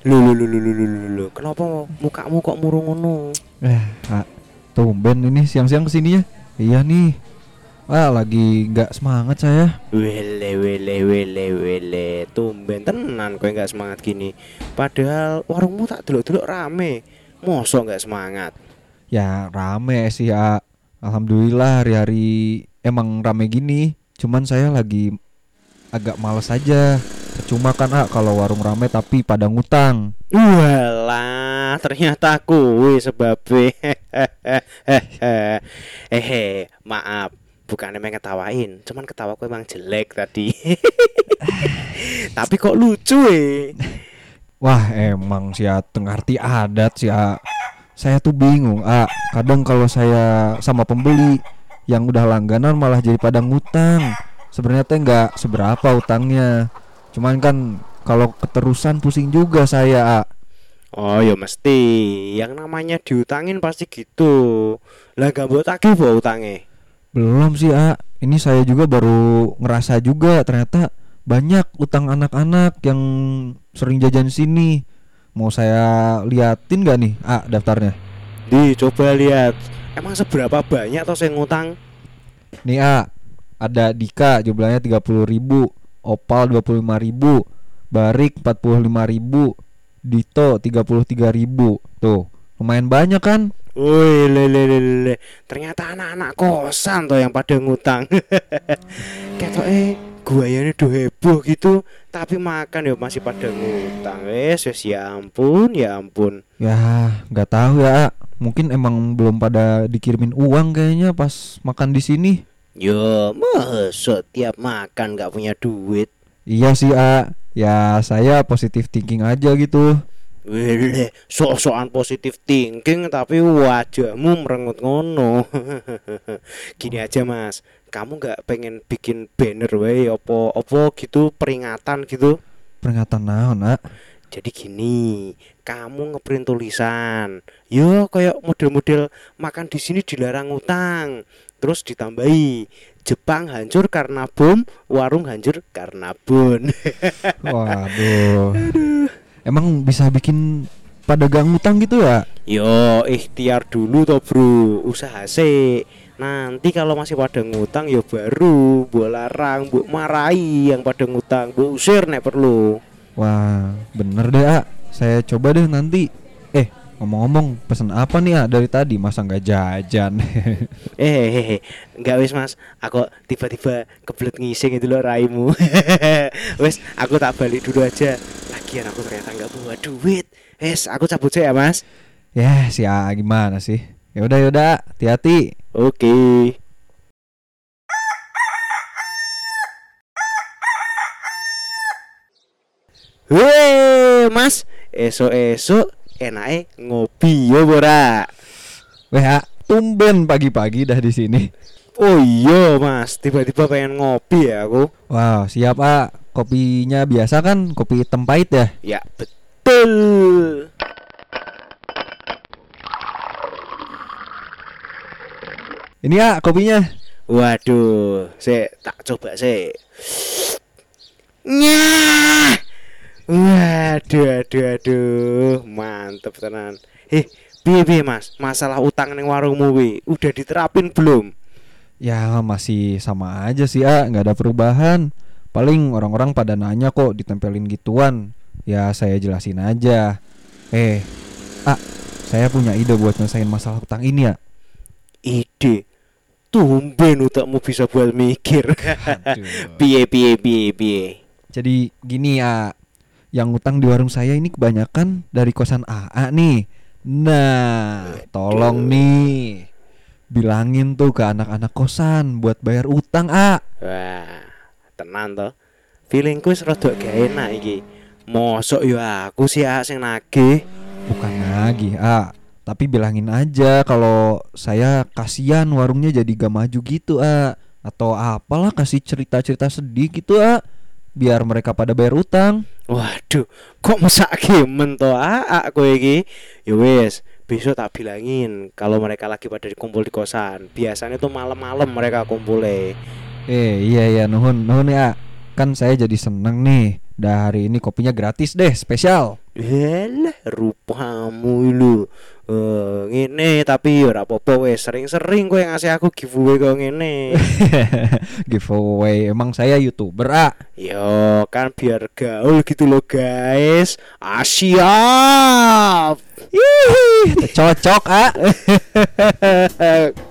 Lu lu lu lu lu lu lu, lu. Kenapa mukamu kok murung ngono? Eh, Kak, tumben ini siang-siang ke sini ya. Iya nih. Wah, lagi nggak semangat saya. Wele wele wele wele. Tumben tenan kowe nggak semangat gini. Padahal warungmu tak delok-delok rame. Mosok nggak semangat? Ya rame sih ya. Alhamdulillah hari-hari emang rame gini. Cuman saya lagi agak males aja. Percuma kan ah kalau warung rame tapi pada ngutang. Walah, ternyata kuwi sebabnya. Hehe, maaf. Bukan emang ketawain, cuman ketawaku emang jelek tadi. Tapi kok lucu eh. Wah emang sih tengarti adat sih ya. Saya tuh bingung ah kadang kalau saya sama pembeli yang udah langganan malah jadi pada ngutang. Sebenarnya teh nggak seberapa utangnya. Cuman kan kalau keterusan pusing juga saya. Oh ya mesti, yang namanya diutangin pasti gitu. Lah gak mbok tagih po utange. Belum sih ah. Ini saya juga baru ngerasa juga ternyata banyak utang anak-anak yang sering jajan sini. Mau saya liatin gak nih ah daftarnya? Di coba lihat. Emang seberapa banyak toh saya ngutang? Nih A Ada Dika jumlahnya 30 ribu Opal 25 ribu Barik 45 ribu Dito 33 ribu Tuh lumayan banyak kan Woi, le le le le, le. Ternyata anak-anak kosan toh yang pada ngutang. Ketok eh guayane do heboh gitu, tapi makan ya masih pada ngutang. Wes, wes ya ampun, ya ampun. Ya nggak tahu ya. Mungkin emang belum pada dikirimin uang kayaknya pas makan di sini Yo, masa tiap makan gak punya duit. Iya sih A Ya saya positif thinking aja gitu Wele, sok-sokan positif thinking tapi wajahmu merengut ngono. Gini aja mas, kamu nggak pengen bikin banner wae opo opo gitu peringatan gitu? Peringatan naon A Jadi gini, kamu ngeprint tulisan. Yo kayak model-model makan di sini dilarang utang. Terus ditambahi Jepang hancur karena bom, warung hancur karena bun. Waduh Emang bisa bikin pada gang utang gitu ya Yo ikhtiar dulu toh bro, usaha sih. Nanti kalau masih pada ngutang ya baru mbok larang, mbok marahi yang pada ngutang, mbok usir nek perlu. Wah, bener deh, A. Saya coba deh nanti. Eh, ngomong-ngomong, pesen apa nih, A, dari tadi? Masa nggak jajan? Eh, hehehe, enggak wis Mas, aku tiba-tiba kebelet ngising itu loh raimu. wis, aku tak balik dulu aja. Lagian aku ternyata nggak bawa duit. Wes, aku cabut sih ya Mas. ya, si A gimana sih? Ya udah, yaudah, hati-hati. Oke. Weh, Mas, esok-esok enake ngopi yo ora. Weh, A, tumben pagi-pagi dah di sini. Oh iya, Mas, tiba-tiba pengen ngopi ya aku. Wow, siap, A. Kopinya biasa kan? Kopi hitam pahit ya? Ya, betul. Ini A, kopinya. Waduh, saya tak coba sih. Nyah. Waduh, aduh, aduh, mantep tenan. Eh, piye piye Mas? Masalah utang ning warungmu wi udah diterapin belum? Ya, masih sama aja sih, A. nggak ada perubahan. Paling orang-orang pada nanya kok ditempelin gituan. Ya, saya jelasin aja. Eh, A, saya punya ide buat nyelesain masalah utang ini ya. Ide. Tumben utakmu bisa buat mikir. piye piye piye piye. Jadi gini ya, yang utang di warung saya ini kebanyakan dari kosan AA nih. Nah, tolong nih bilangin tuh ke anak-anak kosan buat bayar utang A. Wah, tenan toh. Feelingku wis rada gak enak iki. Mosok yo aku sih ah sing nagih. Bukan lagi A, tapi bilangin aja kalau saya kasihan warungnya jadi gak maju gitu A. Atau apalah kasih cerita-cerita sedih gitu A. Biar mereka pada bayar utang. Waduh, kok mesake men to ah kowe iki? Ya wis, besok tak bilangin kalau mereka lagi pada kumpul di kosan. Biasanya tuh malam-malam mereka kumpulnya Eh iya iya nuhun nuhun ya. Kan saya jadi seneng nih. Dah hari ini kopinya gratis deh spesial. Yalah rupamu lu Eh, ngene tapi ora apa-apa wes sering-sering kowe ngasih aku giveaway kok ngene. Giveaway Emang saya youtuber ah Yo kan biar gaul gitu loh guys. Ah siap. Cocok ah